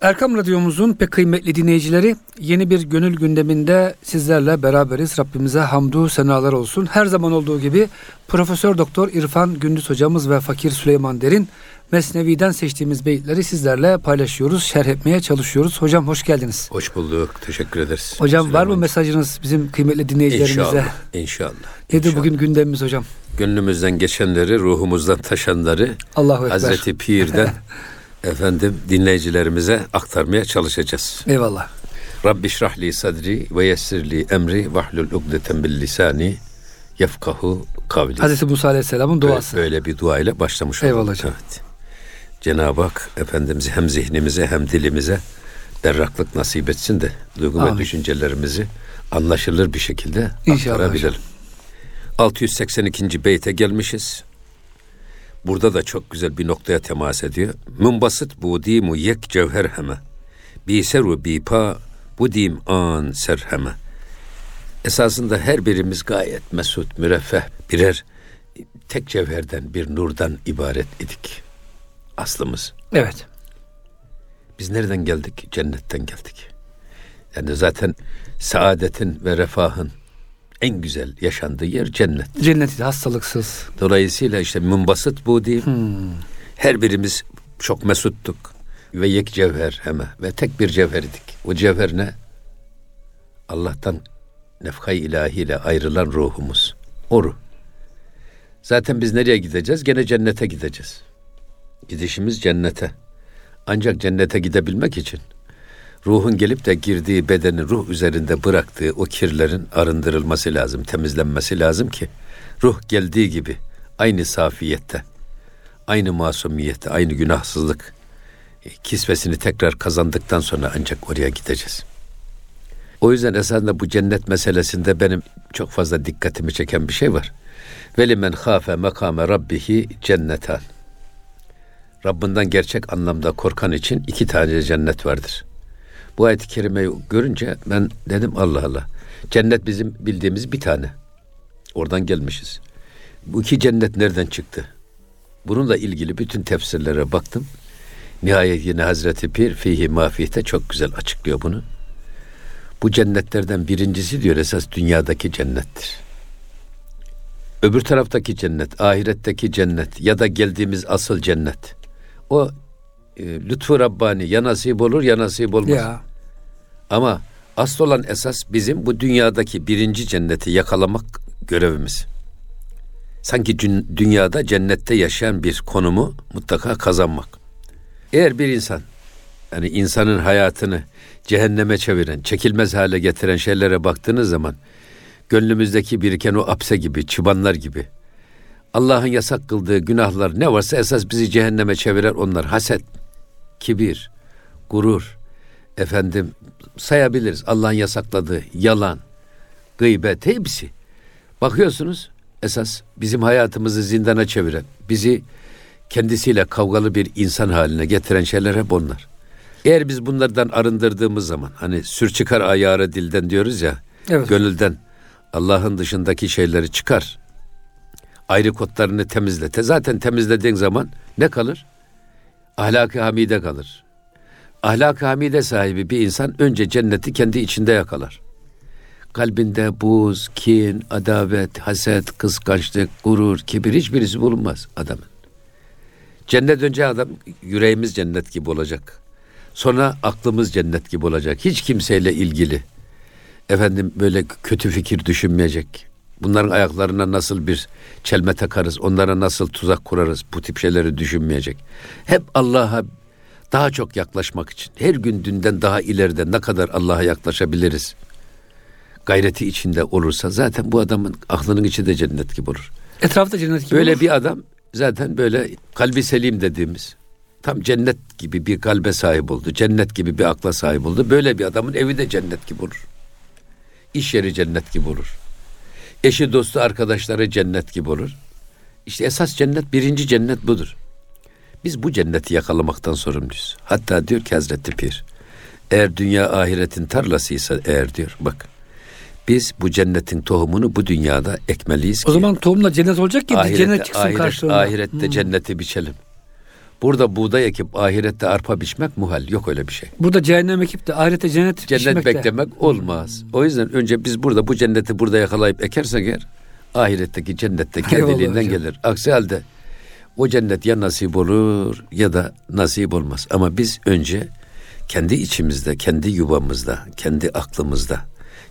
Erkam Radyomuzun pek kıymetli dinleyicileri yeni bir gönül gündeminde sizlerle beraberiz. Rabbimize hamdu senalar olsun. Her zaman olduğu gibi Profesör Doktor İrfan Gündüz hocamız ve Fakir Süleyman Derin Mesnevi'den seçtiğimiz beyitleri sizlerle paylaşıyoruz, şerh etmeye çalışıyoruz. Hocam hoş geldiniz. Hoş bulduk. Teşekkür ederiz. Hocam Süleyman. var mı mesajınız bizim kıymetli dinleyicilerimize? İnşallah. İnşallah. Nedir inşallah. bugün gündemimiz hocam? Gönlümüzden geçenleri, ruhumuzdan taşanları Allahu Ekber. Hazreti Pir'den efendim dinleyicilerimize aktarmaya çalışacağız. Eyvallah. Rabbi şrahli sadri ve yessirli emri vahlul ugdeten bil lisani yefkahu kavli. Hazreti Musa Aleyhisselam'ın duası. Böyle, böyle bir dua ile başlamış olduk. Eyvallah hocam. Evet. Cenab-ı Hak Efendimiz hem zihnimize hem dilimize berraklık nasip etsin de duygu Amin. ve düşüncelerimizi anlaşılır bir şekilde İnşallah aktarabilelim. Hocam. 682. beyte gelmişiz. Burada da çok güzel bir noktaya temas ediyor. Münbasıt budimu yek cevher heme. Bi seru bi pa budim an serheme. Esasında her birimiz gayet mesut, müreffeh birer tek cevherden, bir nurdan ibaret idik. Aslımız. Evet. Biz nereden geldik? Cennetten geldik. Yani zaten saadetin ve refahın en güzel yaşandığı yer cennet. Cennet hastalıksız. Dolayısıyla işte münbasıt bu değil. Hmm. Her birimiz çok mesuttuk. Ve yek cevher hemen ve tek bir cevherdik. O cevher ne? Allah'tan nefkay ilahiyle ayrılan ruhumuz. O ruh. Zaten biz nereye gideceğiz? Gene cennete gideceğiz. Gidişimiz cennete. Ancak cennete gidebilmek için ruhun gelip de girdiği bedeni ruh üzerinde bıraktığı o kirlerin arındırılması lazım, temizlenmesi lazım ki ruh geldiği gibi aynı safiyette, aynı masumiyette, aynı günahsızlık e, kisvesini tekrar kazandıktan sonra ancak oraya gideceğiz. O yüzden esasında bu cennet meselesinde benim çok fazla dikkatimi çeken bir şey var. Veli men hafe makame rabbihi cennetan. Rabbinden gerçek anlamda korkan için iki tane cennet vardır. Bu ayet-i kerimeyi görünce ben dedim Allah Allah. Cennet bizim bildiğimiz bir tane. Oradan gelmişiz. Bu iki cennet nereden çıktı? Bununla ilgili bütün tefsirlere baktım. Nihayet yine Hazreti Pir fihi mafiyete çok güzel açıklıyor bunu. Bu cennetlerden birincisi diyor esas dünyadaki cennettir. Öbür taraftaki cennet, ahiretteki cennet ya da geldiğimiz asıl cennet. O e, lütfu Rabbani ya nasip olur ya nasip olmaz. Ya. Ama asıl olan esas bizim bu dünyadaki birinci cenneti yakalamak görevimiz. Sanki dünyada cennette yaşayan bir konumu mutlaka kazanmak. Eğer bir insan yani insanın hayatını cehenneme çeviren, çekilmez hale getiren şeylere baktığınız zaman gönlümüzdeki biriken o apse gibi, çıbanlar gibi Allah'ın yasak kıldığı günahlar ne varsa esas bizi cehenneme çeviren onlar. Haset, kibir, gurur, efendim sayabiliriz. Allah'ın yasakladığı yalan, gıybet hepsi. Bakıyorsunuz esas bizim hayatımızı zindana çeviren, bizi kendisiyle kavgalı bir insan haline getiren şeyler hep onlar. Eğer biz bunlardan arındırdığımız zaman hani sür çıkar ayarı dilden diyoruz ya, evet. gönülden Allah'ın dışındaki şeyleri çıkar. Ayrı kodlarını temizle. Zaten temizlediğin zaman ne kalır? Ahlak-ı hamide kalır. Ahlak-ı hamide sahibi bir insan önce cenneti kendi içinde yakalar. Kalbinde buz, kin, adavet, haset, kıskançlık, gurur, kibir hiçbirisi bulunmaz adamın. Cennet önce adam yüreğimiz cennet gibi olacak. Sonra aklımız cennet gibi olacak. Hiç kimseyle ilgili efendim böyle kötü fikir düşünmeyecek. Bunların ayaklarına nasıl bir çelme takarız, onlara nasıl tuzak kurarız bu tip şeyleri düşünmeyecek. Hep Allah'a daha çok yaklaşmak için her gün dünden daha ileride ne kadar Allah'a yaklaşabiliriz gayreti içinde olursa zaten bu adamın aklının içi de cennet gibi olur. Etrafta cennet gibi Böyle olur. bir adam zaten böyle kalbi selim dediğimiz tam cennet gibi bir kalbe sahip oldu. Cennet gibi bir akla sahip oldu. Böyle bir adamın evi de cennet gibi olur. İş yeri cennet gibi olur. Eşi, dostu, arkadaşları cennet gibi olur. İşte esas cennet, birinci cennet budur. Biz bu cenneti yakalamaktan sorumluyuz. Hatta diyor ki Hazreti Pir, eğer dünya ahiretin tarlasıysa eğer diyor, bak biz bu cennetin tohumunu bu dünyada ekmeliyiz O zaman tohumla cennet olacak ki ahirette, cennet çıksın ahiret, karşılığında. Ahirette hmm. cenneti biçelim. Burada buğday ekip ahirette arpa biçmek muhal. Yok öyle bir şey. Burada cehennem ekip de ahirete cennet Cennet pişmek de. beklemek olmaz. O yüzden önce biz burada bu cenneti burada yakalayıp ekersek eğer ahiretteki cennette kendiliğinden gelir. Aksi halde o cennet ya nasip olur ya da nasip olmaz. Ama biz önce kendi içimizde, kendi yuvamızda, kendi aklımızda,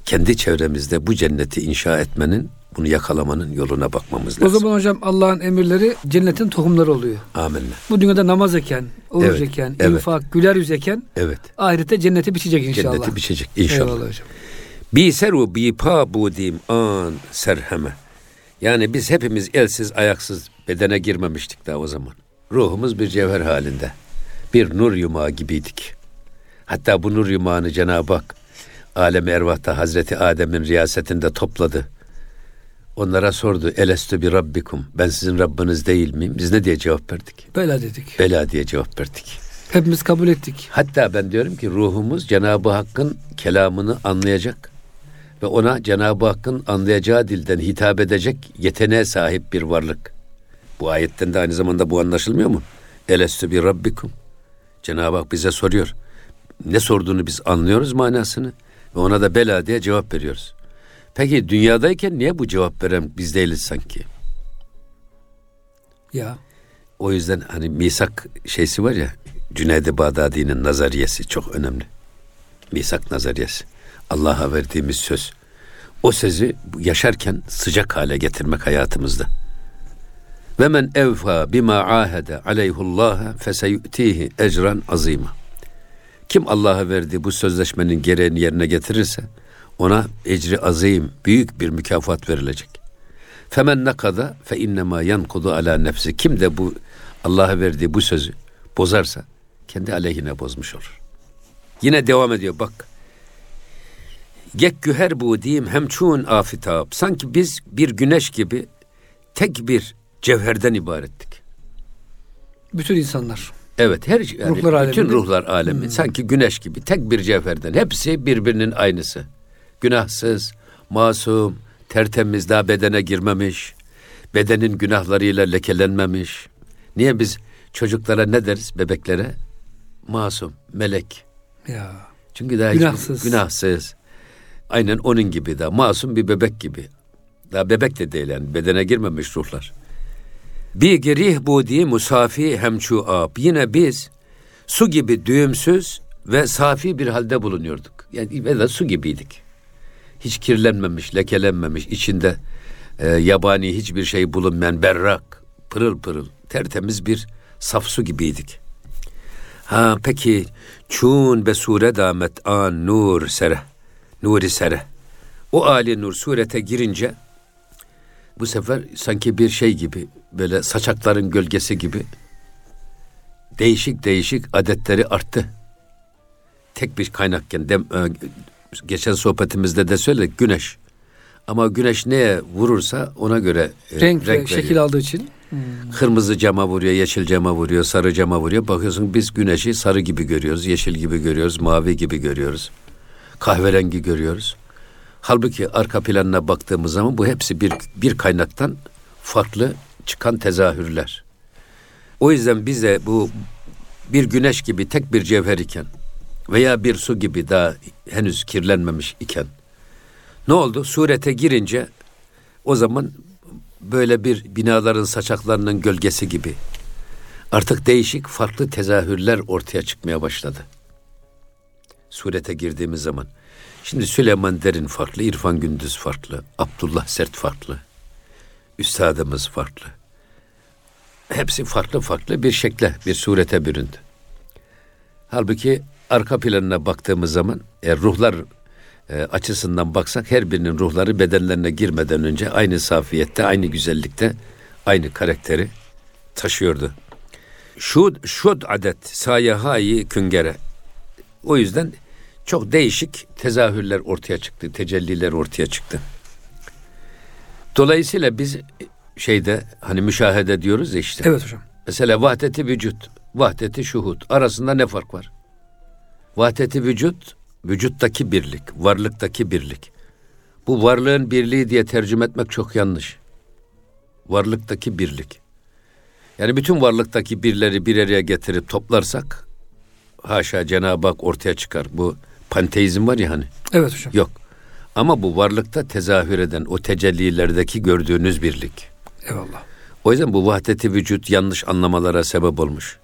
kendi çevremizde bu cenneti inşa etmenin, bunu yakalamanın yoluna bakmamız O lazım. zaman hocam Allah'ın emirleri cennetin tohumları oluyor. Amenna. Bu dünyada namaz eken, oruç Evet, eken, evet. infak, güler yüz eken Evet. ahirette cenneti biçecek inşallah. Cenneti biçecek inşallah. Eyvallah hocam. Bi seru bi pa budim an serheme. Yani biz hepimiz elsiz ayaksız bedene girmemiştik daha o zaman. Ruhumuz bir cevher halinde. Bir nur yumağı gibiydik. Hatta bu nur yumağını Cenab-ı Hak alem ervahta Hazreti Adem'in riyasetinde topladı. Onlara sordu. Elestü bir rabbikum. Ben sizin Rabbiniz değil miyim? Biz ne diye cevap verdik? Bela dedik. Bela diye cevap verdik. Hepimiz kabul ettik. Hatta ben diyorum ki ruhumuz Cenab-ı Hakk'ın kelamını anlayacak ve ona Cenab-ı Hakk'ın anlayacağı dilden hitap edecek yeteneğe sahip bir varlık. Bu ayetten de aynı zamanda bu anlaşılmıyor mu? Elestü bir rabbikum. Cenab-ı Hak bize soruyor. Ne sorduğunu biz anlıyoruz manasını ve ona da bela diye cevap veriyoruz. Peki dünyadayken niye bu cevap veren biz değiliz sanki? Ya O yüzden hani misak şeysi var ya Cüneyd-i Bağdadi'nin nazariyesi çok önemli. Misak nazariyesi. Allah'a verdiğimiz söz. O sözü yaşarken sıcak hale getirmek hayatımızda. Ve men evfa bima ahede aleyhullah feseyutihi ecran azima. Kim Allah'a verdiği bu sözleşmenin gereğini yerine getirirse ona ecri azim, büyük bir mükafat verilecek. Femen nakada fe innema yankudu ala nefsi. Kim de bu Allah'a verdiği bu sözü bozarsa kendi aleyhine bozmuş olur. Yine devam ediyor bak. Yekkü her bu diyeyim hemçun afitab. Sanki biz bir güneş gibi tek bir cevherden ibarettik. bütün insanlar. Evet her yani Ruhlar bütün aleminde. ruhlar alemi sanki güneş gibi tek bir cevherden hepsi birbirinin aynısı. Günahsız, masum, tertemiz daha bedene girmemiş. Bedenin günahlarıyla lekelenmemiş. Niye biz çocuklara ne deriz bebeklere? Masum, melek. Ya Çünkü daha hiç- Günahsız. günahsız. Aynen onun gibi daha masum bir bebek gibi. Daha bebek de değil yani bedene girmemiş ruhlar. Bir gerih bu diye musafi hemçu ab. Yine biz su gibi düğümsüz ve safi bir halde bulunuyorduk. Yani ve de su gibiydik. Hiç kirlenmemiş, lekelenmemiş, içinde e, yabani hiçbir şey bulunmayan berrak, pırıl pırıl, tertemiz bir saf su gibiydik. Ha peki çun be sure damet an nur sere. Nuri sere. O ali nur surete girince bu sefer sanki bir şey gibi böyle saçakların gölgesi gibi değişik değişik adetleri arttı. Tek bir kaynakken dem, e, geçen sohbetimizde de söyledik güneş. Ama güneş neye vurursa ona göre e, renk, ve veriyor. şekil aldığı için. Kırmızı cama vuruyor, yeşil cama vuruyor, sarı cama vuruyor. Bakıyorsun biz güneşi sarı gibi görüyoruz, yeşil gibi görüyoruz, mavi gibi görüyoruz. Kahverengi görüyoruz. Halbuki arka planına baktığımız zaman bu hepsi bir, bir kaynaktan farklı çıkan tezahürler. O yüzden bize bu bir güneş gibi tek bir cevher iken veya bir su gibi daha henüz kirlenmemiş iken ne oldu? Surete girince o zaman böyle bir binaların saçaklarının gölgesi gibi artık değişik farklı tezahürler ortaya çıkmaya başladı. Surete girdiğimiz zaman. Şimdi Süleyman Derin farklı, İrfan Gündüz farklı, Abdullah Sert farklı, Üstadımız farklı. Hepsi farklı farklı bir şekle, bir surete büründü. Halbuki arka planına baktığımız zaman eğer ruhlar e, açısından baksak her birinin ruhları bedenlerine girmeden önce aynı safiyette, aynı güzellikte, aynı karakteri taşıyordu. Şud, şud adet sayahayi küngere. O yüzden çok değişik tezahürler ortaya çıktı, tecelliler ortaya çıktı. Dolayısıyla biz şeyde hani müşahede diyoruz ya işte. Evet hocam. Mesela vahdeti vücut, vahdeti şuhud arasında ne fark var? Vahdeti vücut, vücuttaki birlik, varlıktaki birlik. Bu varlığın birliği diye tercüme etmek çok yanlış. Varlıktaki birlik. Yani bütün varlıktaki birleri bir araya getirip toplarsak haşa Cenab-ı Hak ortaya çıkar. Bu panteizm var ya hani. Evet hocam. Yok. Ama bu varlıkta tezahür eden o tecellilerdeki gördüğünüz birlik. Eyvallah. O yüzden bu vahdeti vücut yanlış anlamalara sebep olmuş.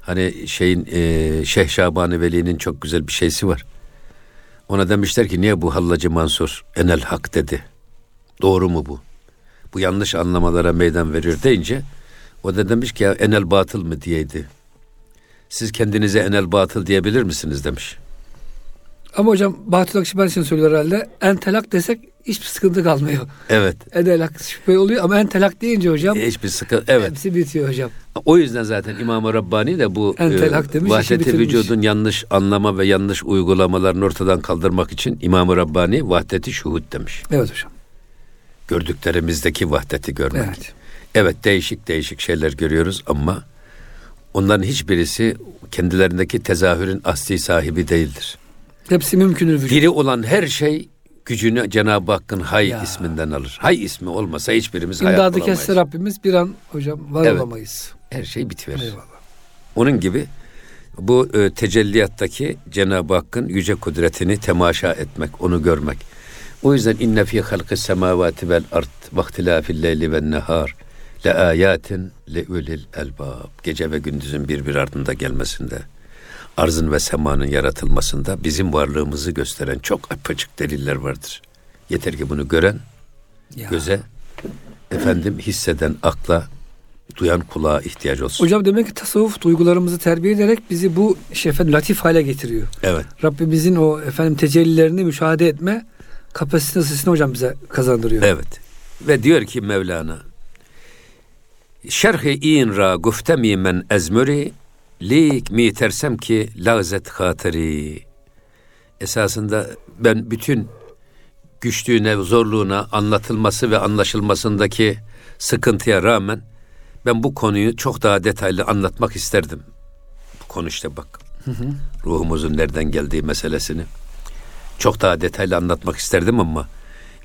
Hani şeyin e, Şeyh Şabani Veli'nin çok güzel bir şeysi var. Ona demişler ki niye bu Hallacı Mansur enel hak dedi. Doğru mu bu? Bu yanlış anlamalara meydan veriyor deyince o da demiş ki ya enel batıl mı diyeydi. Siz kendinize enel batıl diyebilir misiniz demiş. Ama hocam Bahattin Akşener için söylüyor herhalde. Entelak desek hiçbir sıkıntı kalmıyor. Evet. Entelak şüphe oluyor ama entelak deyince hocam Hiçbir sıkıntı. Evet. hepsi bitiyor hocam. O yüzden zaten İmam-ı Rabbani de bu Entel hak demiş, vahdeti vücudun yanlış anlama ve yanlış uygulamalarını ortadan kaldırmak için İmam-ı Rabbani vahdeti şuhud demiş. Evet hocam. Gördüklerimizdeki vahdeti görmek. Evet. Evet değişik değişik şeyler görüyoruz ama onların hiçbirisi kendilerindeki tezahürün asli sahibi değildir. Hepsi mümkünür vücut. Diri olan her şey gücünü Cenab-ı Hakk'ın Hay Ya. isminden alır. Hay ismi olmasa hiçbirimiz hayat İmdadı bulamayız. kesse Rabbimiz bir an hocam var Evet. olamayız. Her şey bitiverir. Eyvallah. Onun gibi bu e, tecelliyattaki Cenab-ı Hakk'ın yüce kudretini temaşa etmek, onu görmek. O yüzden inne fi halqis semavati vel ard ve ihtilafil leyli ven nehar le ayatin le ulil elbab. Gece ve gündüzün birbir ardında gelmesinde, arzın ve semanın yaratılmasında bizim varlığımızı gösteren çok apaçık deliller vardır. Yeter ki bunu gören Ya. göze, efendim hisseden akla, duyan kulağa ihtiyaç olsun. Hocam demek ki tasavvuf duygularımızı terbiye ederek bizi bu efendim latif hale getiriyor. Evet. Rabbimizin o efendim tecellilerini müşahede etme kapasitesini hocam bize kazandırıyor. Evet. Ve diyor ki Mevlana Şerhi in ra guftemi men ezmuri lik mi tersem ki lazet hatiri. Esasında ben bütün güçlüğüne, zorluğuna, anlatılması ve anlaşılmasındaki sıkıntıya rağmen ben bu konuyu çok daha detaylı anlatmak isterdim. Bu konu işte bak. Ruhumuzun nereden geldiği meselesini çok daha detaylı anlatmak isterdim ama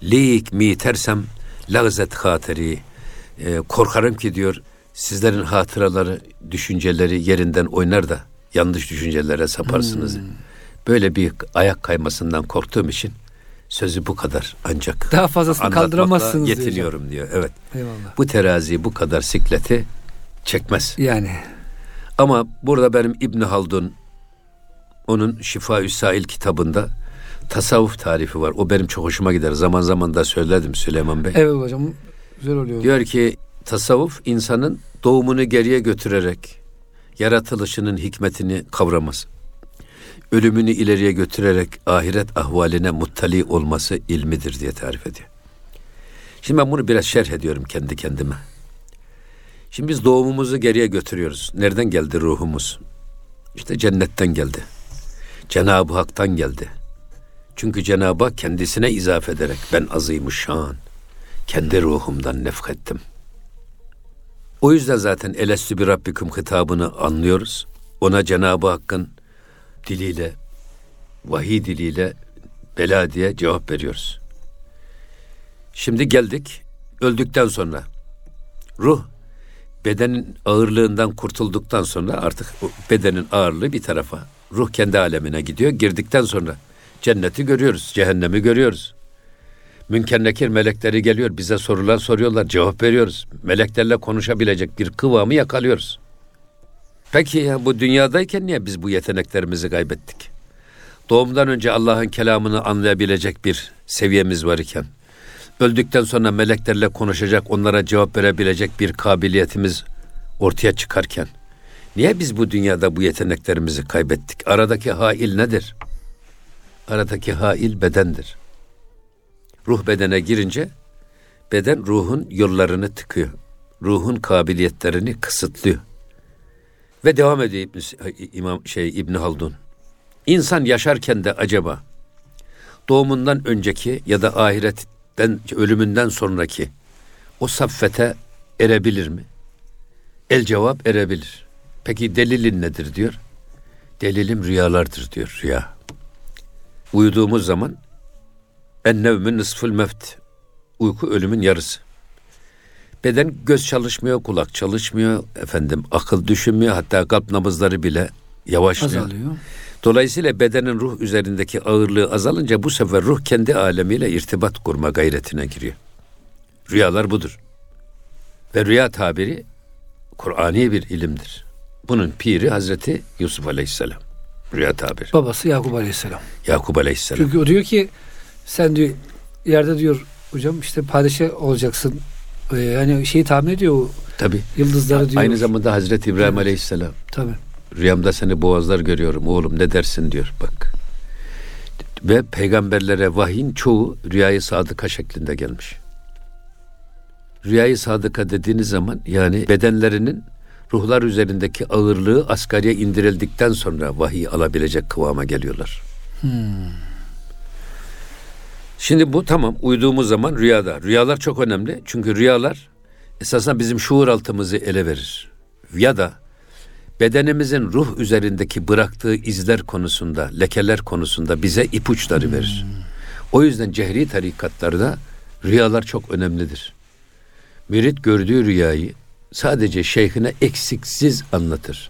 lik mi tersem lagzet hateri Ee, korkarım ki diyor sizlerin hatıraları, düşünceleri yerinden oynar da yanlış düşüncelere saparsınız. Böyle bir ayak kaymasından korktuğum için sözü bu kadar ancak Daha fazlasını kaldıramazsınız yetiniyorum diyor. Evet. Eyvallah. Bu terazi bu kadar sikleti çekmez. Yani Ama burada benim İbn Haldun onun Şifa Sail kitabında tasavvuf tarifi var. O benim çok hoşuma gider. Zaman zaman da söyledim Süleyman Bey. evet hocam güzel oluyor. Diyor ki tasavvuf insanın doğumunu geriye götürerek yaratılışının hikmetini kavraması. Ölümünü ileriye götürerek ahiret ahvaline muttali olması ilmidir diye tarif ediyor. Şimdi ben bunu biraz şerh ediyorum kendi kendime. Şimdi biz doğumumuzu geriye götürüyoruz. Nereden geldi ruhumuz? İşte cennetten geldi. Cenab-ı Hak'tan geldi. Çünkü Cenab-ı Hak kendisine izafe ederek ben azıymış şan kendi ruhumdan nefkettim. O yüzden zaten elestü bir Rabbikum hitabını anlıyoruz. Ona Cenab-ı Hakk'ın diliyle, vahiy diliyle bela diye cevap veriyoruz. Şimdi geldik öldükten sonra ruh bedenin ağırlığından kurtulduktan sonra artık bedenin ağırlığı bir tarafa. Ruh kendi alemine gidiyor. Girdikten sonra cenneti görüyoruz, cehennemi görüyoruz. Münker nekir melekleri geliyor. Bize sorular soruyorlar. Cevap veriyoruz. Meleklerle konuşabilecek bir kıvamı yakalıyoruz. Peki ya bu dünyadayken niye biz bu yeteneklerimizi kaybettik? Doğumdan önce Allah'ın kelamını anlayabilecek bir seviyemiz var iken, öldükten sonra meleklerle konuşacak, onlara cevap verebilecek bir kabiliyetimiz ortaya çıkarken, niye biz bu dünyada bu yeteneklerimizi kaybettik? Aradaki hail nedir? Aradaki hail bedendir. Ruh bedene girince beden ruhun yollarını tıkıyor. Ruhun kabiliyetlerini kısıtlıyor. Ve devam ediyor İbn, İmam şey İbn Haldun. İnsan yaşarken de acaba doğumundan önceki ya da ahiretten ölümünden sonraki o saffete erebilir mi? El cevap erebilir. Peki delilin nedir diyor? Delilim rüyalardır diyor rüya. Uyuduğumuz zaman en nevmün nısful mevt. Uyku ölümün yarısı. Beden göz çalışmıyor, kulak çalışmıyor, efendim akıl düşünmüyor, hatta kalp nabızları bile yavaşlıyor. Azalıyor. Dolayısıyla bedenin ruh üzerindeki ağırlığı azalınca bu sefer ruh kendi alemiyle irtibat kurma gayretine giriyor. Rüyalar budur. Ve rüya tabiri Kur'ani bir ilimdir. Bunun piri Hazreti Yusuf Aleyhisselam. Rüya tabiri. Babası Yakup Aleyhisselam. Yakup Aleyhisselam. Çünkü o diyor ki sen diyor yerde diyor hocam işte padişah olacaksın. Ee, yani şeyi tahmin ediyor o Tabi. yıldızları diyor. Aynı zamanda Hazreti İbrahim Evet. Aleyhisselam. Tabii. Rüyamda seni boğazlar görüyorum oğlum ne dersin diyor bak. Ve peygamberlere vahyin çoğu rüyayı sadıka şeklinde gelmiş. Rüyayı sadıka dediğiniz zaman yani bedenlerinin ruhlar üzerindeki ağırlığı asgariye indirildikten sonra vahiy alabilecek kıvama geliyorlar. Şimdi bu tamam uyduğumuz zaman rüyada. Rüyalar çok önemli. Çünkü rüyalar esasında bizim şuur altımızı ele verir. Ya da bedenimizin ruh üzerindeki bıraktığı izler konusunda, lekeler konusunda bize ipuçları verir. O yüzden cehri tarikatlarda rüyalar çok önemlidir. Mürit gördüğü rüyayı sadece şeyhine eksiksiz anlatır.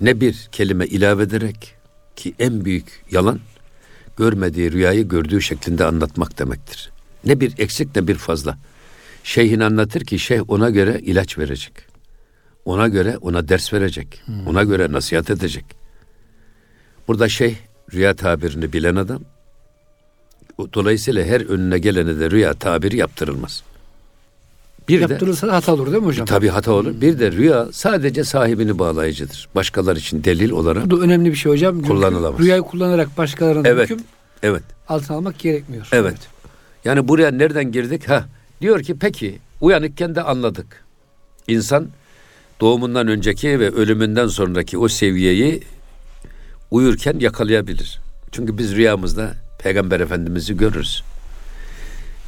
Ne bir kelime ilave ederek ki en büyük yalan görmediği rüyayı gördüğü şeklinde anlatmak demektir. Ne bir eksik ne bir fazla. Şeyhin anlatır ki şeyh ona göre ilaç verecek. Ona göre ona ders verecek. Ona göre nasihat edecek. Burada şeyh rüya tabirini bilen adam. Dolayısıyla her önüne gelene de rüya tabiri yaptırılmaz. Bir de Yaptırılsa da hata olur değil mi hocam? tabii hata olur. Bir de rüya sadece sahibini bağlayıcıdır. Başkalar için delil olarak. Bu da önemli bir şey hocam. Kullanılamaz. Rüyayı kullanarak başkalarının Evet. hüküm Evet. altına almak gerekmiyor. Evet. Yani buraya nereden girdik? Ha diyor ki peki uyanıkken de anladık. İnsan doğumundan önceki ve ölümünden sonraki o seviyeyi uyurken yakalayabilir. Çünkü biz rüyamızda Peygamber Efendimiz'i görürüz.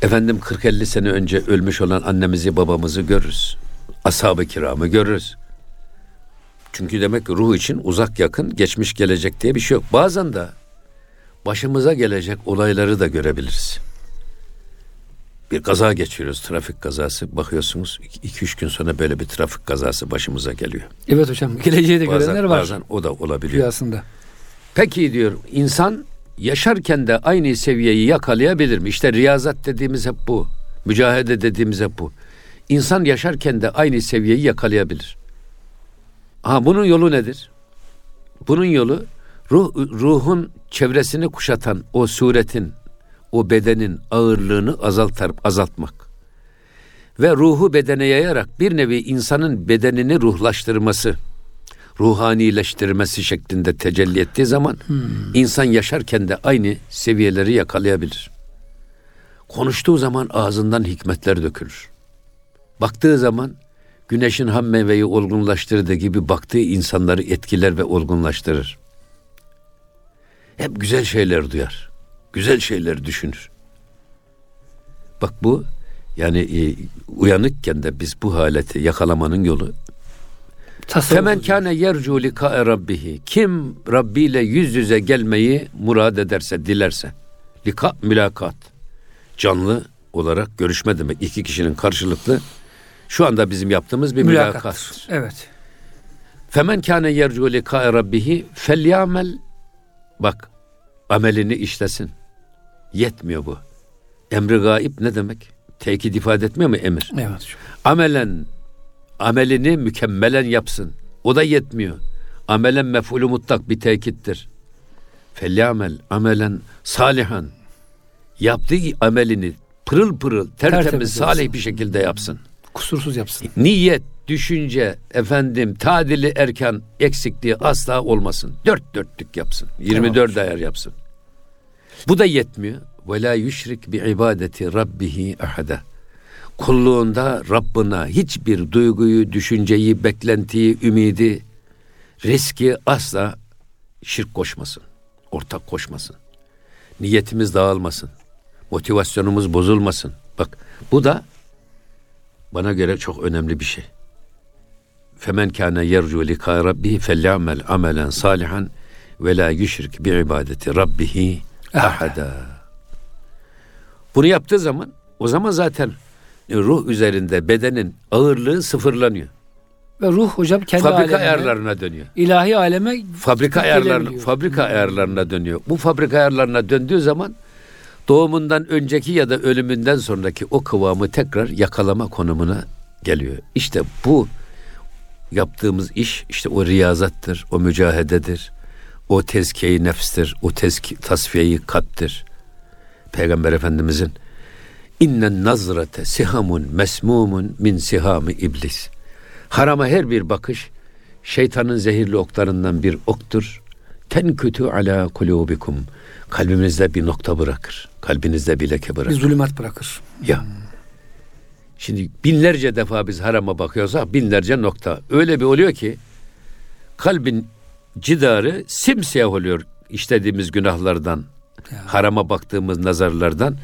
Efendim 40-50 sene önce ölmüş olan annemizi babamızı görürüz. Ashab-ı kiramı görürüz. Çünkü demek ki ruh için uzak yakın geçmiş gelecek diye bir şey yok. Bazen de başımıza gelecek olayları da görebiliriz. Bir kaza geçiriyoruz, trafik kazası. Bakıyorsunuz 2-3 gün sonra böyle bir trafik kazası başımıza geliyor. Evet hocam. Geleceği de görenler Bazen, var bazen o da olabiliyor. rüyasında. Peki diyor insan yaşarken de aynı seviyeyi yakalayabilir mi? İşte riyazat dediğimiz hep bu. Mücahede dediğimiz hep bu. İnsan yaşarken de aynı seviyeyi yakalayabilir. Ha bunun yolu nedir? Bunun yolu ruh ruhun çevresini kuşatan o suretin, o bedenin ağırlığını azaltar, azaltmak. Ve ruhu bedene yayarak bir nevi insanın bedenini ruhlaştırması, ruhanileştirmesi şeklinde tecelli ettiği zaman insan yaşarken de aynı seviyeleri yakalayabilir. Konuştuğu zaman ağzından hikmetler dökülür. Baktığı zaman güneşin ham meyveyi olgunlaştırdığı gibi baktığı insanları etkiler ve olgunlaştırır. Hep güzel şeyler duyar. Güzel şeyler düşünür. Bak bu yani e, uyanıkken de biz bu haleti yakalamanın yolu Tasavvuf Femen kâne yercu lika rabbihi. Kim Rabbi ile yüz yüze gelmeyi murad ederse, dilerse. Lika mülakat. Canlı olarak görüşme demek. İki kişinin karşılıklı şu anda bizim yaptığımız bir mülakattır. Evet. Femen kâne yercu lika rabbihi felyamel bak amelini işlesin. Yetmiyor bu. Emri gaib ne demek? Tekit ifade etmiyor mu emir? Evet amelen amelini mükemmelen yapsın. O da yetmiyor. Amelen mef'ulü mutlak bir tekittir. Felyamel amelen salihan. Yaptığı amelini pırıl pırıl, tertemiz, Tertemiz salih yapsın. bir şekilde yapsın. Kusursuz yapsın. Niyet, düşünce, efendim, tadili erkan eksikliği asla olmasın. Dört dörtlük yapsın. 24 ayar yapsın. Bu da yetmiyor. Ve la yüşrik bi ibadeti rabbihi ahada. Kulluğunda Rabbına hiçbir duyguyu, düşünceyi, beklentiyi, ümidi, riski asla şirk koşmasın. Ortak koşmasın. Niyetimiz dağılmasın. Motivasyonumuz bozulmasın. Bak bu da bana göre çok önemli bir şey. Femen kana yercu lika rabbihi felyamel amelen salihan ve la yüşrik bi ibadeti rabbihi ahada. Bunu yaptığı zaman o zaman zaten ruh üzerinde bedenin ağırlığı sıfırlanıyor. Ve ruh hocam kendi fabrika alemine, ayarlarına dönüyor. ilahi aleme Fabrika ayarlarına fabrika ayarlarına dönüyor. Bu fabrika ayarlarına döndüğü zaman doğumundan önceki ya da ölümünden sonraki o kıvamı tekrar yakalama konumuna geliyor. İşte bu yaptığımız iş işte o riyazattır, o mücahededir, o tezkiye nefstir, o tezki, tasfiyeyi kattır. Peygamber Efendimizin innen nazrate sihamun mesmumun min sihami iblis. Harama her bir bakış şeytanın zehirli oklarından bir oktur. Ten kötü ala kulubikum. Kalbinizde bir nokta bırakır. Kalbinizde bir leke Bir bırakır. zulümat bırakır. Ya. Şimdi binlerce defa biz harama bakıyorsak binlerce nokta. Öyle bir oluyor ki kalbin cidarı simsiyah oluyor işlediğimiz günahlardan, Ya. harama baktığımız nazarlardan.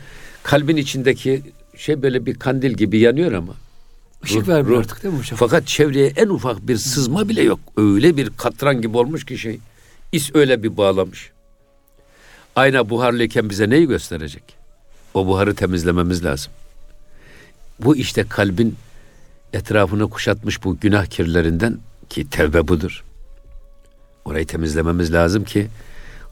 Kalbin içindeki şey böyle bir kandil gibi yanıyor ama. Işık vermiyor artık değil mi hocam? Fakat çevreye en ufak bir sızma bile yok. Öyle bir katran gibi olmuş ki şey. İs öyle bir bağlamış. Ayna buharlıyken bize neyi gösterecek? O buharı temizlememiz lazım. Bu işte kalbin etrafını kuşatmış bu günah kirlerinden ki tevbe budur. Orayı temizlememiz lazım ki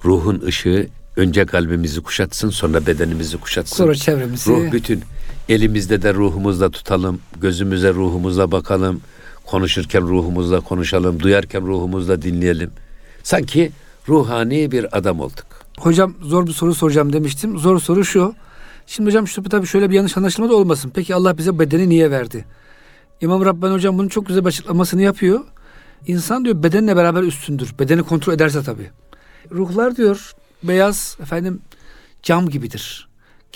ruhun ışığı önce kalbimizi kuşatsın sonra bedenimizi kuşatsın. Sonra çevremizi Ruh bütün. Elimizde de ruhumuzla tutalım. Gözümüze ruhumuzla bakalım. Konuşurken ruhumuzla konuşalım. Duyarken ruhumuzla dinleyelim. Sanki ruhani bir adam olduk. Hocam zor bir soru soracağım demiştim. Zor soru şu. Şimdi hocam şu tabii şöyle bir yanlış anlaşılma da olmasın. Peki Allah bize bedeni niye verdi? İmam Rabbani hocam bunun çok güzel bir açıklamasını yapıyor. İnsan diyor bedenle beraber üstündür. Bedeni kontrol ederse tabii. Ruhlar diyor beyaz efendim cam gibidir.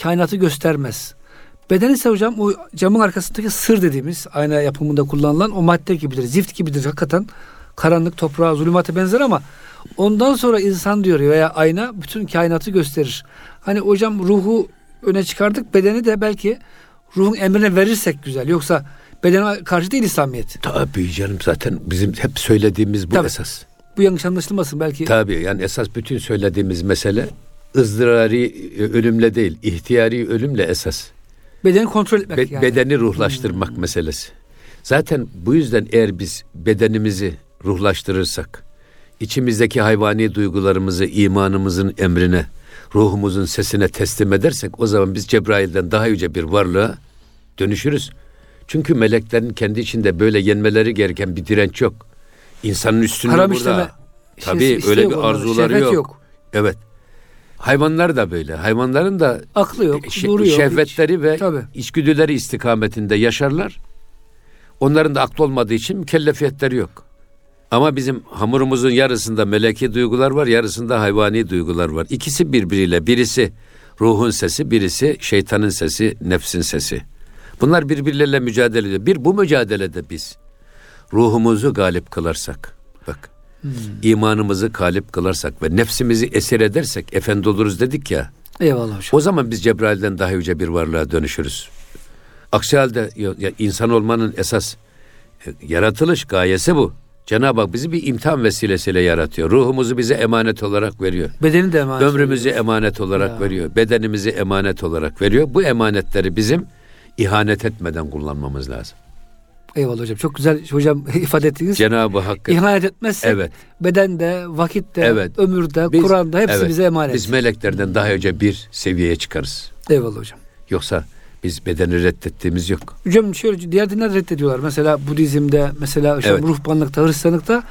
Kainatı göstermez. Beden ise hocam o camın arkasındaki sır dediğimiz ayna yapımında kullanılan o madde gibidir. Zift gibidir hakikaten. Karanlık toprağa, zulümata benzer ama ondan sonra insan diyor veya ayna bütün kainatı gösterir. Hani hocam ruhu öne çıkardık. Bedeni de belki ruhun emrine verirsek güzel. Yoksa bedene karşı değil İslamiyet. Tabii canım zaten bizim hep söylediğimiz bu Tabii. esas. Bu yanlış anlaşılmasın belki. Tabii yani esas bütün söylediğimiz mesele ızdırari e, ölümle değil, ihtiyari ölümle esas. Bedeni kontrol etmek Be- yani. Bedeni ruhlaştırmak meselesi. Zaten bu yüzden eğer biz bedenimizi ruhlaştırırsak, içimizdeki hayvani duygularımızı imanımızın emrine, ruhumuzun sesine teslim edersek o zaman biz Cebrail'den daha yüce bir varlığa dönüşürüz. Çünkü meleklerin kendi içinde böyle yenmeleri gereken bir direnç yok. İnsanın üstünlüğü Haram burada. işleme Tabii isteği öyle bir arzuları yok. yok. Evet. Hayvanlar da böyle. Hayvanların da Aklı yok, şe- nuru yok. şehvetleri ve Tabii. içgüdüleri istikametinde yaşarlar. Onların da aklı olmadığı için mükellefiyetleri yok. Ama bizim hamurumuzun yarısında meleki duygular var, yarısında hayvani duygular var. İkisi birbiriyle, birisi ruhun sesi, birisi şeytanın sesi, nefsin sesi. Bunlar birbirleriyle mücadele ediyor. Bir bu mücadelede biz ruhumuzu galip kılarsak, bak imanımızı galip kılarsak ve nefsimizi esir edersek efendi oluruz dedik ya. Eyvallah hocam. O zaman biz Cebrail'den daha yüce bir varlığa dönüşürüz. Aksi halde ya, insan olmanın esas e, yaratılış gayesi bu. Cenab-ı Hak bizi bir imtihan vesilesiyle yaratıyor. Ruhumuzu bize emanet olarak veriyor. Bedeni de emanet. Ömrümüzü emanet olarak Ya. veriyor. Bedenimizi emanet olarak veriyor. Bu emanetleri bizim ihanet etmeden kullanmamız lazım. Eyvallah hocam. Çok güzel hocam ifade ettiğiniz. Cenab-ı Hak İhanet etmezsek Evet. bedende, vakitte, Evet. ömürde, Biz- Kur'an'da hepsi evet, bize emanet. Biz meleklerden daha yüce bir seviyeye çıkarız. Eyvallah hocam. Yoksa biz bedeni reddettiğimiz yok. Hocam şöyle diğer dinler reddediyorlar. Mesela Budizm'de, mesela hocam Evet. ruhbanlıkta, Hristiyanlıkta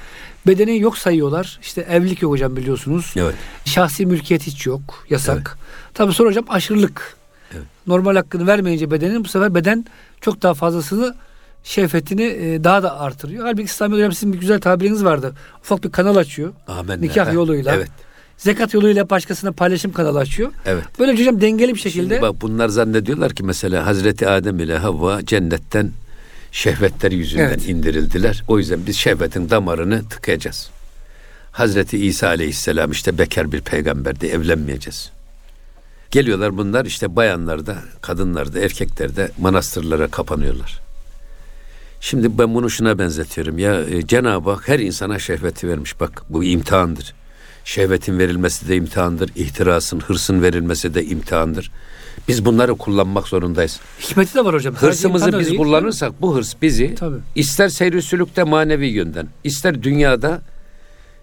bedeni yok sayıyorlar. İşte evlilik yok hocam biliyorsunuz. Evet. Şahsi mülkiyet hiç yok. Yasak. Tabii sonra hocam aşırılık. Evet. Normal hakkını vermeyince bedenin bu sefer beden çok daha fazlasını şehvetini e, daha da artırıyor. Halbuki İslamiyet hocam sizin bir güzel tabiriniz vardı. Ufak bir kanal açıyor. Amen. Nikah yoluyla. Evet. Zekat yoluyla başkasına paylaşım kanalı açıyor. Evet. Böyle hocam dengeli bir şekilde Şimdi bak bunlar zannediyorlar ki mesela Hazreti Adem ile Havva cennetten şehvetleri yüzünden Evet. indirildiler. O yüzden biz şehvetin damarını tıkayacağız. Hazreti İsa aleyhisselam işte bekar bir peygamberdi evlenmeyeceğiz. Geliyorlar bunlar işte bayanlar da, kadınlar da, erkekler de manastırlara kapanıyorlar. Şimdi ben bunu şuna benzetiyorum ya e, Cenab-ı Hak her insana şehveti vermiş. Bak bu imtihandır. Şehvetin verilmesi de imtihandır. İhtirasın, hırsın verilmesi de imtihandır. Biz bunları kullanmak zorundayız. Hikmeti de var hocam. Hırsımızı biz değil. kullanırsak bu hırs bizi Tabii. ister seyri sülükte manevi yönden, ister dünyada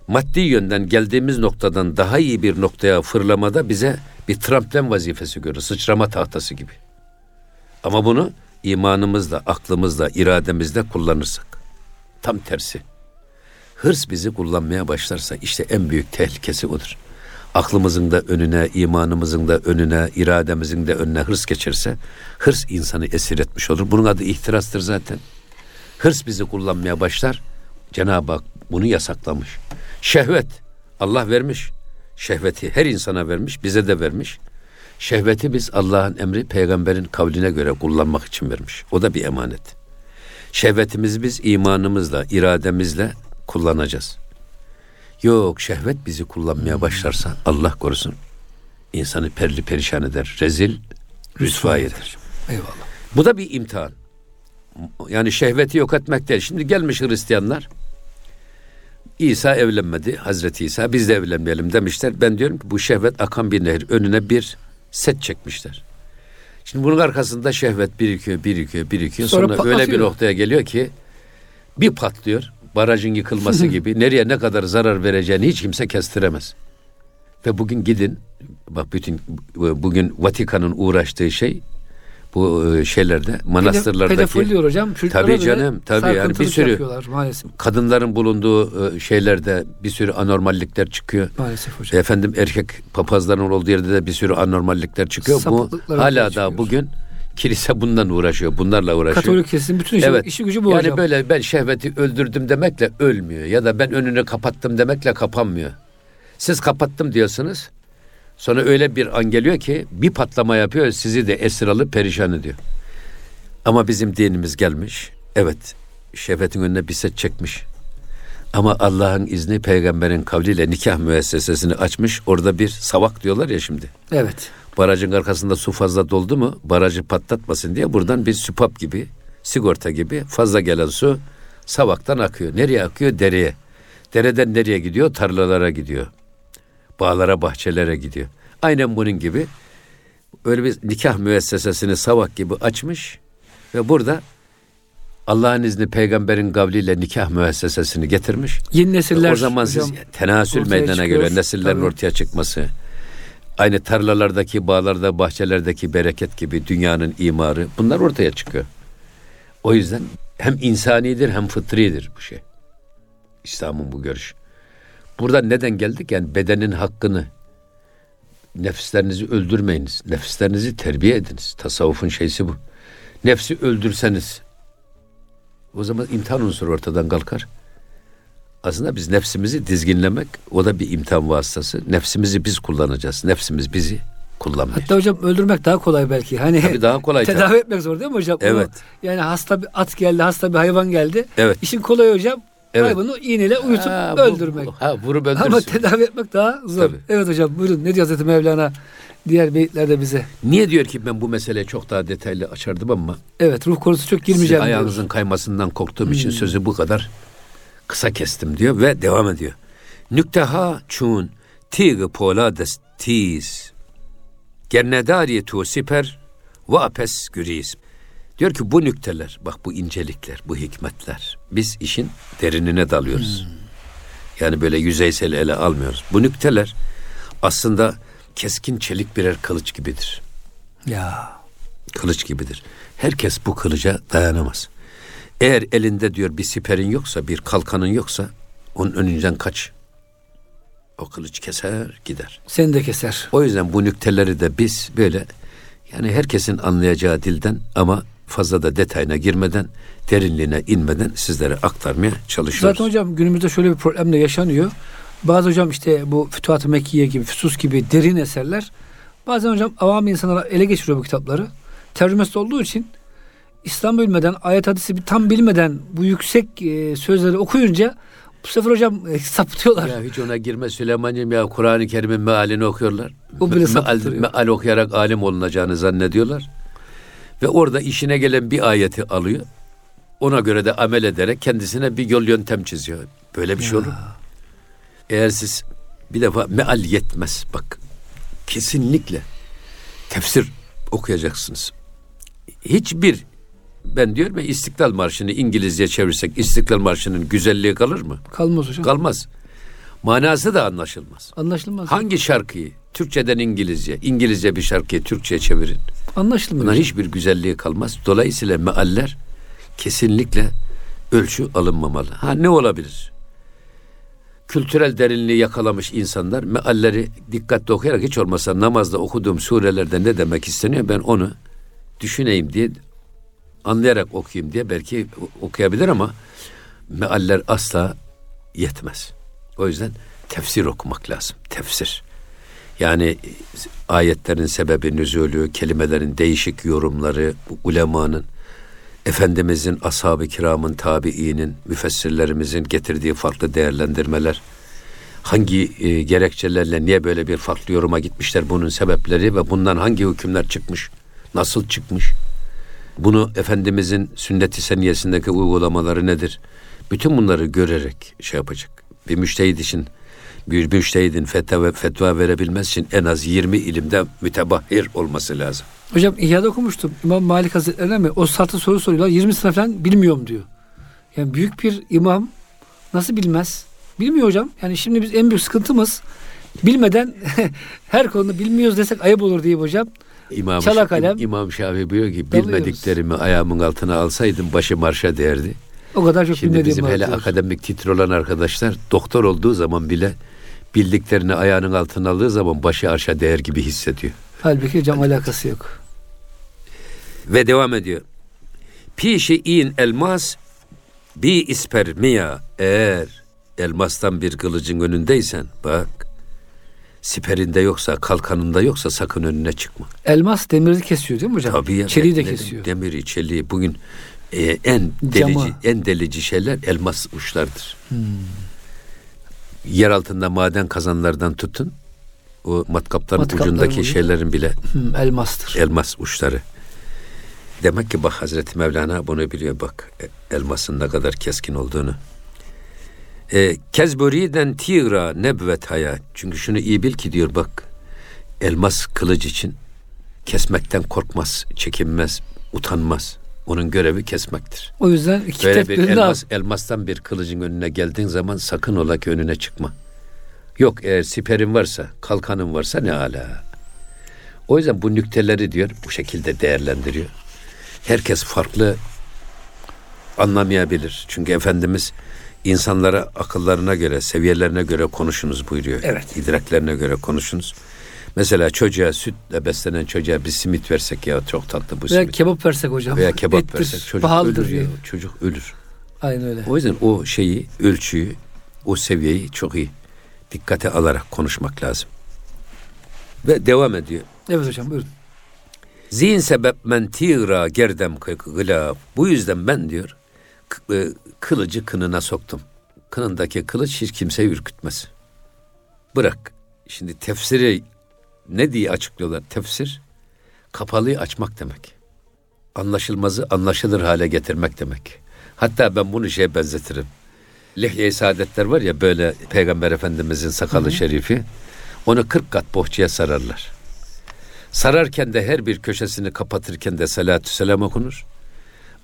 maddi yönden geldiğimiz noktadan daha iyi bir noktaya fırlamada bize bir tramplen vazifesi görür. Sıçrama tahtası gibi. Ama bunu imanımızla, aklımızla, irademizle kullanırsak. Tam tersi. Hırs bizi kullanmaya başlarsa işte en büyük tehlikesi odur. Aklımızın da önüne, imanımızın da önüne, irademizin de önüne hırs geçerse hırs insanı esir etmiş olur. Bunun adı ihtirastır zaten. Hırs bizi kullanmaya başlar. Cenab-ı Hak bunu yasaklamış. Şehvet Allah vermiş. Şehveti her insana vermiş, bize de vermiş. Şehveti biz Allah'ın emri peygamberin kavline göre kullanmak için vermiş. O da bir emanet. Şehvetimizi biz imanımızla, irademizle kullanacağız. Yok şehvet bizi kullanmaya başlarsa Allah korusun insanı perli perişan eder, rezil, rüsva eder. Eyvallah. Bu da bir imtihan. Yani şehveti yok etmek değil. Şimdi gelmiş Hristiyanlar İsa evlenmedi. Hazreti İsa biz de evlenmeyelim demişler. Ben diyorum ki bu şehvet akan bir nehir. Önüne bir set çekmişler. Şimdi bunun arkasında şehvet birikiyor, birikiyor, birikiyor. Sonra Sonra, öyle bir patlatıyor. noktaya geliyor ki bir patlıyor. Barajın yıkılması gibi. Nereye ne kadar zarar vereceğini hiç kimse kestiremez. Ve bugün gidin bak bütün bugün Vatikan'ın uğraştığı şey bu e, şeylerde manastırlardaki Pedofil diyor hocam. Tabii canım, tabii yani bir sürü- maalesef. kadınların bulunduğu e, şeylerde bir sürü anormallikler çıkıyor. Maalesef hocam. Efendim erkek papazların olduğu yerde de bir sürü anormallikler çıkıyor. Bu hala daha bugün kilise bundan uğraşıyor. Bunlarla uğraşıyor. Katolik kesim bütün işi, Evet. işi gücü bu yani hocam. böyle ben şehveti öldürdüm demekle ölmüyor ya da ben önünü kapattım demekle kapanmıyor. Siz kapattım diyorsunuz. Sonra öyle bir an geliyor ki bir patlama yapıyor sizi de esir alıp perişan ediyor. Ama bizim dinimiz gelmiş. Evet şehvetin önüne bir set çekmiş. Ama Allah'ın izni peygamberin kavliyle nikah müessesesini açmış. Orada bir savak diyorlar ya şimdi. Evet. Barajın arkasında su fazla doldu mu barajı patlatmasın diye buradan bir süpap gibi sigorta gibi fazla gelen su savaktan akıyor. Nereye akıyor? Dereye. Dereden nereye gidiyor? Tarlalara gidiyor. Bağlara, bahçelere gidiyor. Aynen bunun gibi öyle bir nikah müessesesini savak gibi açmış ve burada Allah'ın izni peygamberin kavliyle nikah müessesesini getirmiş. Yeni nesiller o zaman hocam, siz tenasül meydana çıkıyor. göre nesillerin Tabii. ortaya çıkması, aynı tarlalardaki, bağlarda, bahçelerdeki bereket gibi dünyanın imarı bunlar ortaya çıkıyor. O yüzden hem insanidir hem fıtridir bu şey. İslam'ın bu görüş. Burada neden geldik? Yani bedenin hakkını nefislerinizi öldürmeyiniz. Nefislerinizi terbiye ediniz. Tasavvufun şeysi bu. Nefsi öldürseniz o zaman imtihan unsuru ortadan kalkar. Aslında biz nefsimizi dizginlemek o da bir imtihan vasıtası. Nefsimizi biz kullanacağız. Nefsimiz bizi kullanmayacak. Hatta hocam öldürmek daha kolay belki. Hani Tabii daha kolay. tabii. tedavi etmek zor değil mi hocam? Evet. Onu- yani hasta bir at geldi, hasta bir hayvan geldi. Evet. İşin kolayı hocam Evet. hayvanı iğneyle uyutup Ha, bu- öldürmek. ha, vurup öldürsün. Ama tedavi etmek daha zor. Tabii. Evet hocam buyurun. Ne diyor Hazreti Mevlana diğer beyitlerde bize? Niye diyor ki ben bu meseleyi çok daha detaylı açardım ama Evet ruh konusu çok girmeyeceğim diyor. ayağınızın kaymasından korktuğum için Hmm. sözü bu kadar kısa kestim diyor ve devam ediyor. Nükteha çun tig polades tiz gernedariye tu siper ve apes güriz. Diyor ki bu nükteler, bak bu incelikler, bu hikmetler. Biz işin derinine dalıyoruz. Yani böyle yüzeysel ele almıyoruz. Bu nükteler aslında keskin çelik birer kılıç gibidir Ya kılıç gibidir. Herkes bu kılıca dayanamaz. Eğer elinde diyor bir siperin yoksa, bir kalkanın yoksa onun önünden kaç. O kılıç keser gider. seni de keser. O yüzden bu nükteleri de biz böyle yani herkesin anlayacağı dilden ama fazla da detayına girmeden, derinliğine inmeden sizlere aktarmaya çalışıyoruz. Zaten hocam günümüzde şöyle bir problem de yaşanıyor. Bazı hocam işte bu Fütuhat-ı Mekkiye gibi, Füsus gibi derin eserler bazen hocam avam insanlara ele geçiriyor bu kitapları. Tercümesi olduğu için İslam bilmeden, ayet hadisi tam bilmeden bu yüksek e, sözleri okuyunca bu sefer hocam e, sapıtıyorlar. Ya hiç ona girme Süleyman'cığım ya Kur'an-ı Kerim'in mealini okuyorlar. O bile meal, sapıtırıyor. meal okuyarak alim olunacağını zannediyorlar. Ve orada işine gelen bir ayeti alıyor. Ona göre de amel ederek kendisine bir yol yöntem çiziyor. Böyle bir şey olur. mu? Eğer siz Bir defa meal yetmez. Bak kesinlikle tefsir okuyacaksınız. Hiçbir ben diyorum ya İstiklal Marşı'nı İngilizce çevirsek İstiklal Marşı'nın güzelliği kalır mı? Kalmaz hocam. Kalmaz. Manası da anlaşılmaz. Anlaşılmaz. Hangi şarkıyı Türkçeden İngilizce, İngilizce bir şarkıyı Türkçe'ye çevirin. Anlaşılmıyor. Hocam. hiçbir güzelliği kalmaz. Dolayısıyla mealler kesinlikle ölçü alınmamalı. Ha ne olabilir? Kültürel derinliği yakalamış insanlar mealleri dikkatli okuyarak hiç olmazsa namazda okuduğum surelerde ne demek isteniyor ben onu düşüneyim diye anlayarak okuyayım diye belki okuyabilir ama mealler asla yetmez. O yüzden tefsir okumak lazım. Tefsir. Yani ayetlerin sebebi nüzulü, kelimelerin değişik yorumları, ulemanın, Efendimizin, ashab-ı kiramın, tabiinin, müfessirlerimizin getirdiği farklı değerlendirmeler, hangi e, gerekçelerle niye böyle bir farklı yoruma gitmişler bunun sebepleri ve bundan hangi hükümler çıkmış, nasıl çıkmış, bunu Efendimizin sünnet-i seniyesindeki uygulamaları nedir? Bütün bunları görerek şey yapacak. Bir müştehid için bir müştehidin fetva, fetva verebilmesi için en az 20 ilimde mütebahhir olması lazım. Hocam İhya'da okumuştum. İmam Malik Hazretleri'ne mi? O saatte soru soruyorlar. 20 sene falan bilmiyorum diyor. Yani büyük bir imam nasıl bilmez? Bilmiyor hocam. Yani şimdi biz en büyük sıkıntımız bilmeden her konuda bilmiyoruz desek ayıp olur diye hocam. İmam, Çala kalem. İmam Şafii buyuruyor ki Dalıyoruz. bilmediklerimi ayağımın altına alsaydım başı marşa değerdi. O kadar çok Şimdi bizim hele diyor. akademik titre olan arkadaşlar doktor olduğu zaman bile bildiklerini ayağının altına aldığı zaman başı arşa değer gibi hissediyor. Halbuki hocam alakası yok. Ve devam ediyor. Pişi in elmas bi ispermiya eğer elmastan bir kılıcın önündeysen bak siperinde yoksa kalkanında yoksa sakın önüne çıkma. Elmas demiri kesiyor değil mi hocam? Tabii ya. Çeliği de kesiyor. Demiri, çeliği bugün e, en delici Cama. en delici şeyler elmas uçlardır. Hmm. Yer altında maden kazanlardan tutun o matkapların Matkapların ucundaki ucu. şeylerin bile Hmm, elmastır. elmas uçları. Demek ki bak Hazreti Mevlana bunu biliyor bak e, elmasın ne kadar keskin olduğunu. E, Kezburiden tira nebvet haya. Çünkü şunu iyi bil ki diyor bak elmas kılıç için kesmekten korkmaz, çekinmez, utanmaz. Onun görevi kesmektir. O yüzden iki Böyle bir al. elmas, elmastan bir kılıcın önüne geldiğin zaman sakın ola ki önüne çıkma. Yok eğer siperin varsa, kalkanın varsa ne ala. O yüzden bu nükteleri diyor bu şekilde değerlendiriyor. Herkes farklı anlamayabilir. Çünkü Efendimiz insanlara akıllarına göre, seviyelerine göre konuşunuz buyuruyor. Evet. İdraklerine göre konuşunuz. Mesela çocuğa sütle beslenen çocuğa bir simit versek ya çok tatlı bu Veya simit. kebap versek hocam. Veya kebap Ettir, versek çocuk ölür ya. diyor. Çocuk ölür. Aynen öyle. O yüzden o şeyi, ölçüyü, o seviyeyi çok iyi dikkate alarak konuşmak lazım. Ve devam ediyor. Evet hocam buyurun. Zihin sebep men tira gerdem gılaf. Bu yüzden ben diyor e, kılıcı kınına soktum. Kınındaki kılıç hiç kimseyi ürkütmez. Bırak. Şimdi tefsiri ne diye açıklıyorlar? Tefsir kapalıyı açmak demek. Anlaşılmazı anlaşılır hale getirmek demek. Hatta ben bunu şeye benzetirim. Lihye-i saadetler var ya böyle Peygamber Efendimizin sakalı şerifi. Onu 40 kat bohçaya sararlar. Sararken de her bir köşesini kapatırken de salatü selam okunur.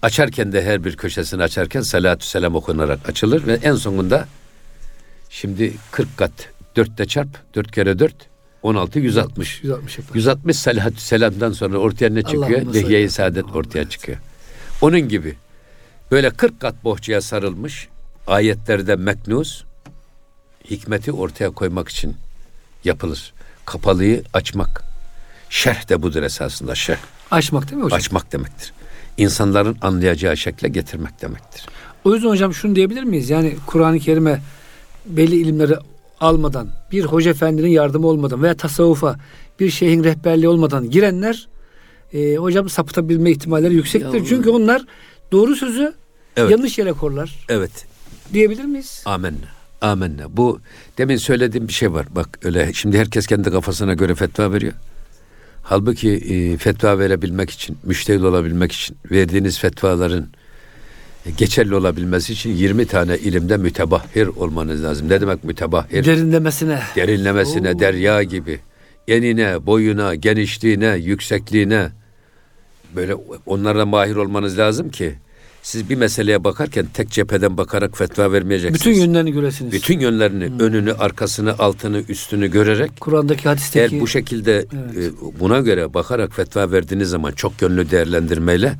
Açarken de her bir köşesini açarken salatü selam okunarak açılır ve en sonunda şimdi 40 kat 4'te çarp 4 kere 4 16 160. 160 yapar. 160 salatü selamdan sonra ortaya ne çıkıyor? Ala saadet ortaya çıkıyor. Onun gibi böyle 40 kat bohçaya sarılmış ayetlerde meknuz hikmeti ortaya koymak için yapılır. Kapalıyı açmak. Şerh de budur esasında şerh. Açmak değil mi hocam? Açmak demektir. İnsanların anlayacağı şekle getirmek demektir. O yüzden hocam şunu diyebilir miyiz? Yani Kur'an-ı Kerim'e belli ilimleri almadan, bir hoca efendinin yardımı olmadan veya tasavvufa bir şeyhin rehberliği olmadan girenler e, hocam sapıtabilme ihtimalleri yüksektir. Ya- Çünkü onlar doğru sözü Evet. yanlış yere korlar. Evet. Diyebilir miyiz? Amenna. Amenna. Bu demin söylediğim bir şey var. Bak öyle şimdi herkes kendi kafasına göre fetva veriyor. Halbuki e, fetva verebilmek için, müştehid olabilmek için verdiğiniz fetvaların geçerli olabilmesi için 20 tane ilimde mütebahhir olmanız lazım. Ne demek mütebahhir? Derinlemesine. Derinlemesine Oo. derya gibi. Enine, boyuna, genişliğine, yüksekliğine böyle onlara mahir olmanız lazım ki siz bir meseleye bakarken tek cepheden bakarak fetva vermeyeceksiniz. Bütün yönlerini göresiniz. bütün yönlerini, önünü, arkasını, altını, üstünü görerek Kur'an'daki hadisteki eğer bu şekilde Evet. e, buna göre bakarak fetva verdiğiniz zaman çok yönlü değerlendirmeyle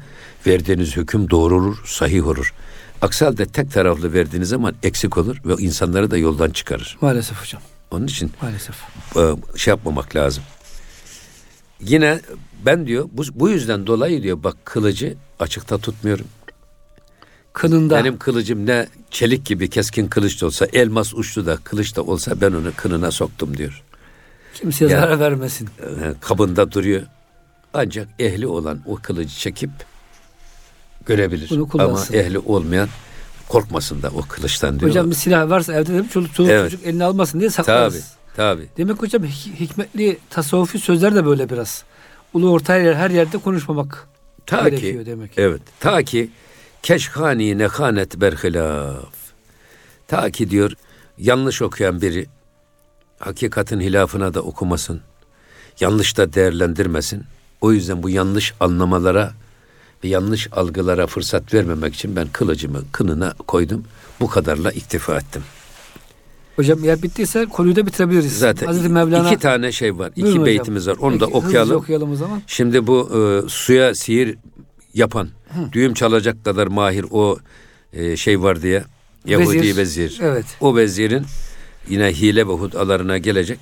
verdiğiniz hüküm doğru olur, sahih olur. Aksi halde tek taraflı verdiğiniz zaman eksik olur ve insanları da yoldan çıkarır. maalesef hocam. Onun için Maalesef. e, şey yapmamak lazım. Yine ben diyor bu, bu yüzden dolayı diyor bak kılıcı açıkta tutmuyorum. Kınında. Benim kılıcım ne çelik gibi keskin kılıç da olsa elmas uçlu da kılıç da olsa ben onu kınına soktum diyor. Kimseye Ya- zarar vermesin. e, kabında duruyor. Ancak ehli olan o kılıcı çekip görebilir. Bunu Ama ehli olmayan korkmasın da o kılıçtan diyor. Hocam bir silah varsa evde de çoluk, çoluk Evet. çocuk eline almasın diye saklarız. tabi. Demek hocam hik- hikmetli tasavvufi sözler de böyle biraz. Ulu orta yer her yerde konuşmamak Ta gerekiyor ki demek. evet ta ki keşhani nehanet berhilaf. Ta ki diyor yanlış okuyan biri hakikatin hilafına da okumasın. Yanlış da değerlendirmesin. O yüzden bu yanlış anlamalara ve yanlış algılara fırsat vermemek için ben kılıcımı kınına koydum. Bu kadarla iktifa ettim. Hocam eğer bittiyse konuyu da bitirebiliriz. Zaten Hazreti Mevlana iki tane şey var. Buyurun iki hocam. beytimiz var. Onu da Peki, hızlıca okuyalım. okuyalım o zaman. Şimdi bu e, suya sihir yapan, düğüm çalacak kadar mahir o e, şey var diye. Yahudi Vezir. vezir. Evet. O vezirin yine hile ve hudalarına gelecek.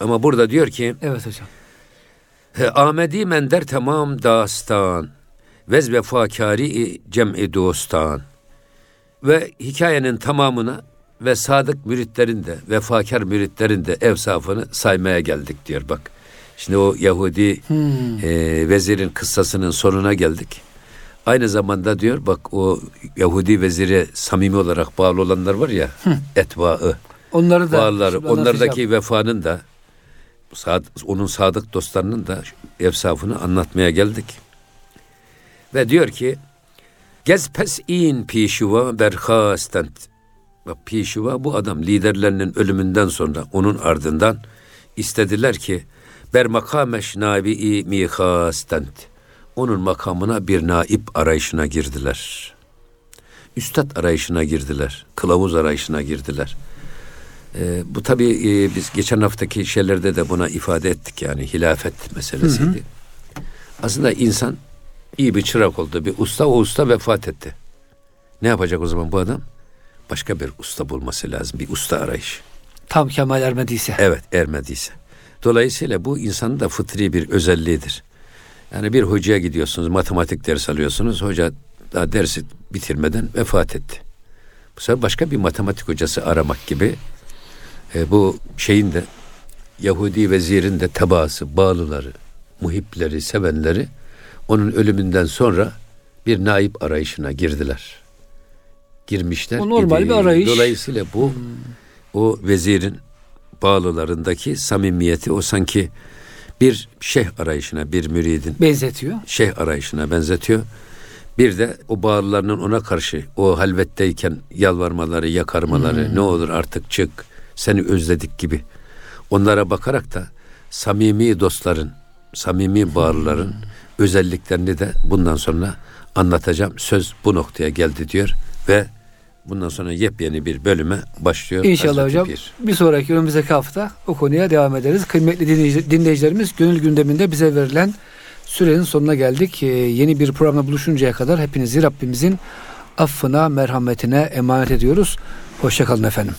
Ama burada diyor ki Evet hocam. "He, Ahmedi mender tamam dastan vez vefakari cem'i dostan ve hikayenin tamamına ve sadık müritlerin de vefakar müritlerin de evsafını saymaya geldik diyor bak. Şimdi o Yahudi Hmm. e, vezirin kıssasının sonuna geldik. Aynı zamanda diyor bak o Yahudi vezire samimi olarak bağlı olanlar var ya etbaı Onları da bağlıları onlardaki vefanın da sad- onun sadık dostlarının da efsafını anlatmaya geldik. Ve diyor ki Gez pes in pişuva berhastent. Bak pişuva bu adam liderlerinin ölümünden sonra onun ardından istediler ki ber makameş nabi mihastent. Onun makamına bir naip arayışına girdiler. Üstad arayışına girdiler. Kılavuz arayışına girdiler. Ee, bu tabii e, biz geçen haftaki şeylerde de buna ifade ettik yani hilafet meselesiydi. Aslında insan iyi bir çırak oldu. Bir usta o usta vefat etti. Ne yapacak o zaman bu adam? Başka bir usta bulması lazım. Bir usta arayış. Tam kemal ermediyse. Evet ermediyse. Dolayısıyla bu insanın da fıtri bir özelliğidir. Yani bir hocaya gidiyorsunuz, matematik ders alıyorsunuz. Hoca daha dersi bitirmeden vefat etti. Bu sefer başka bir matematik hocası aramak gibi e, bu şeyin de Yahudi vezirin de tebaası, bağlıları, muhipleri, sevenleri onun ölümünden sonra bir naip arayışına girdiler. Girmişler. O normal idi. bir arayış. Dolayısıyla bu o vezirin bağlılarındaki samimiyeti o sanki bir şeyh arayışına, bir müridin Benzetiyor. şeyh arayışına benzetiyor. Bir de o bağlılarının ona karşı o halvetteyken yalvarmaları, yakarmaları, ne olur artık çık, seni özledik gibi. Onlara bakarak da samimi dostların, samimi bağlıların özelliklerini de bundan sonra anlatacağım. Söz bu noktaya geldi diyor ve bundan sonra yepyeni bir bölüme başlıyor. İnşallah Hazreti hocam. Pir. Bir sonraki önümüzdeki hafta o konuya devam ederiz. Kıymetli dinleyici- dinleyicilerimiz gönül gündeminde bize verilen sürenin sonuna geldik. Ee, yeni bir programda buluşuncaya kadar hepinizi Rabbimizin affına, merhametine emanet ediyoruz. Hoşçakalın efendim.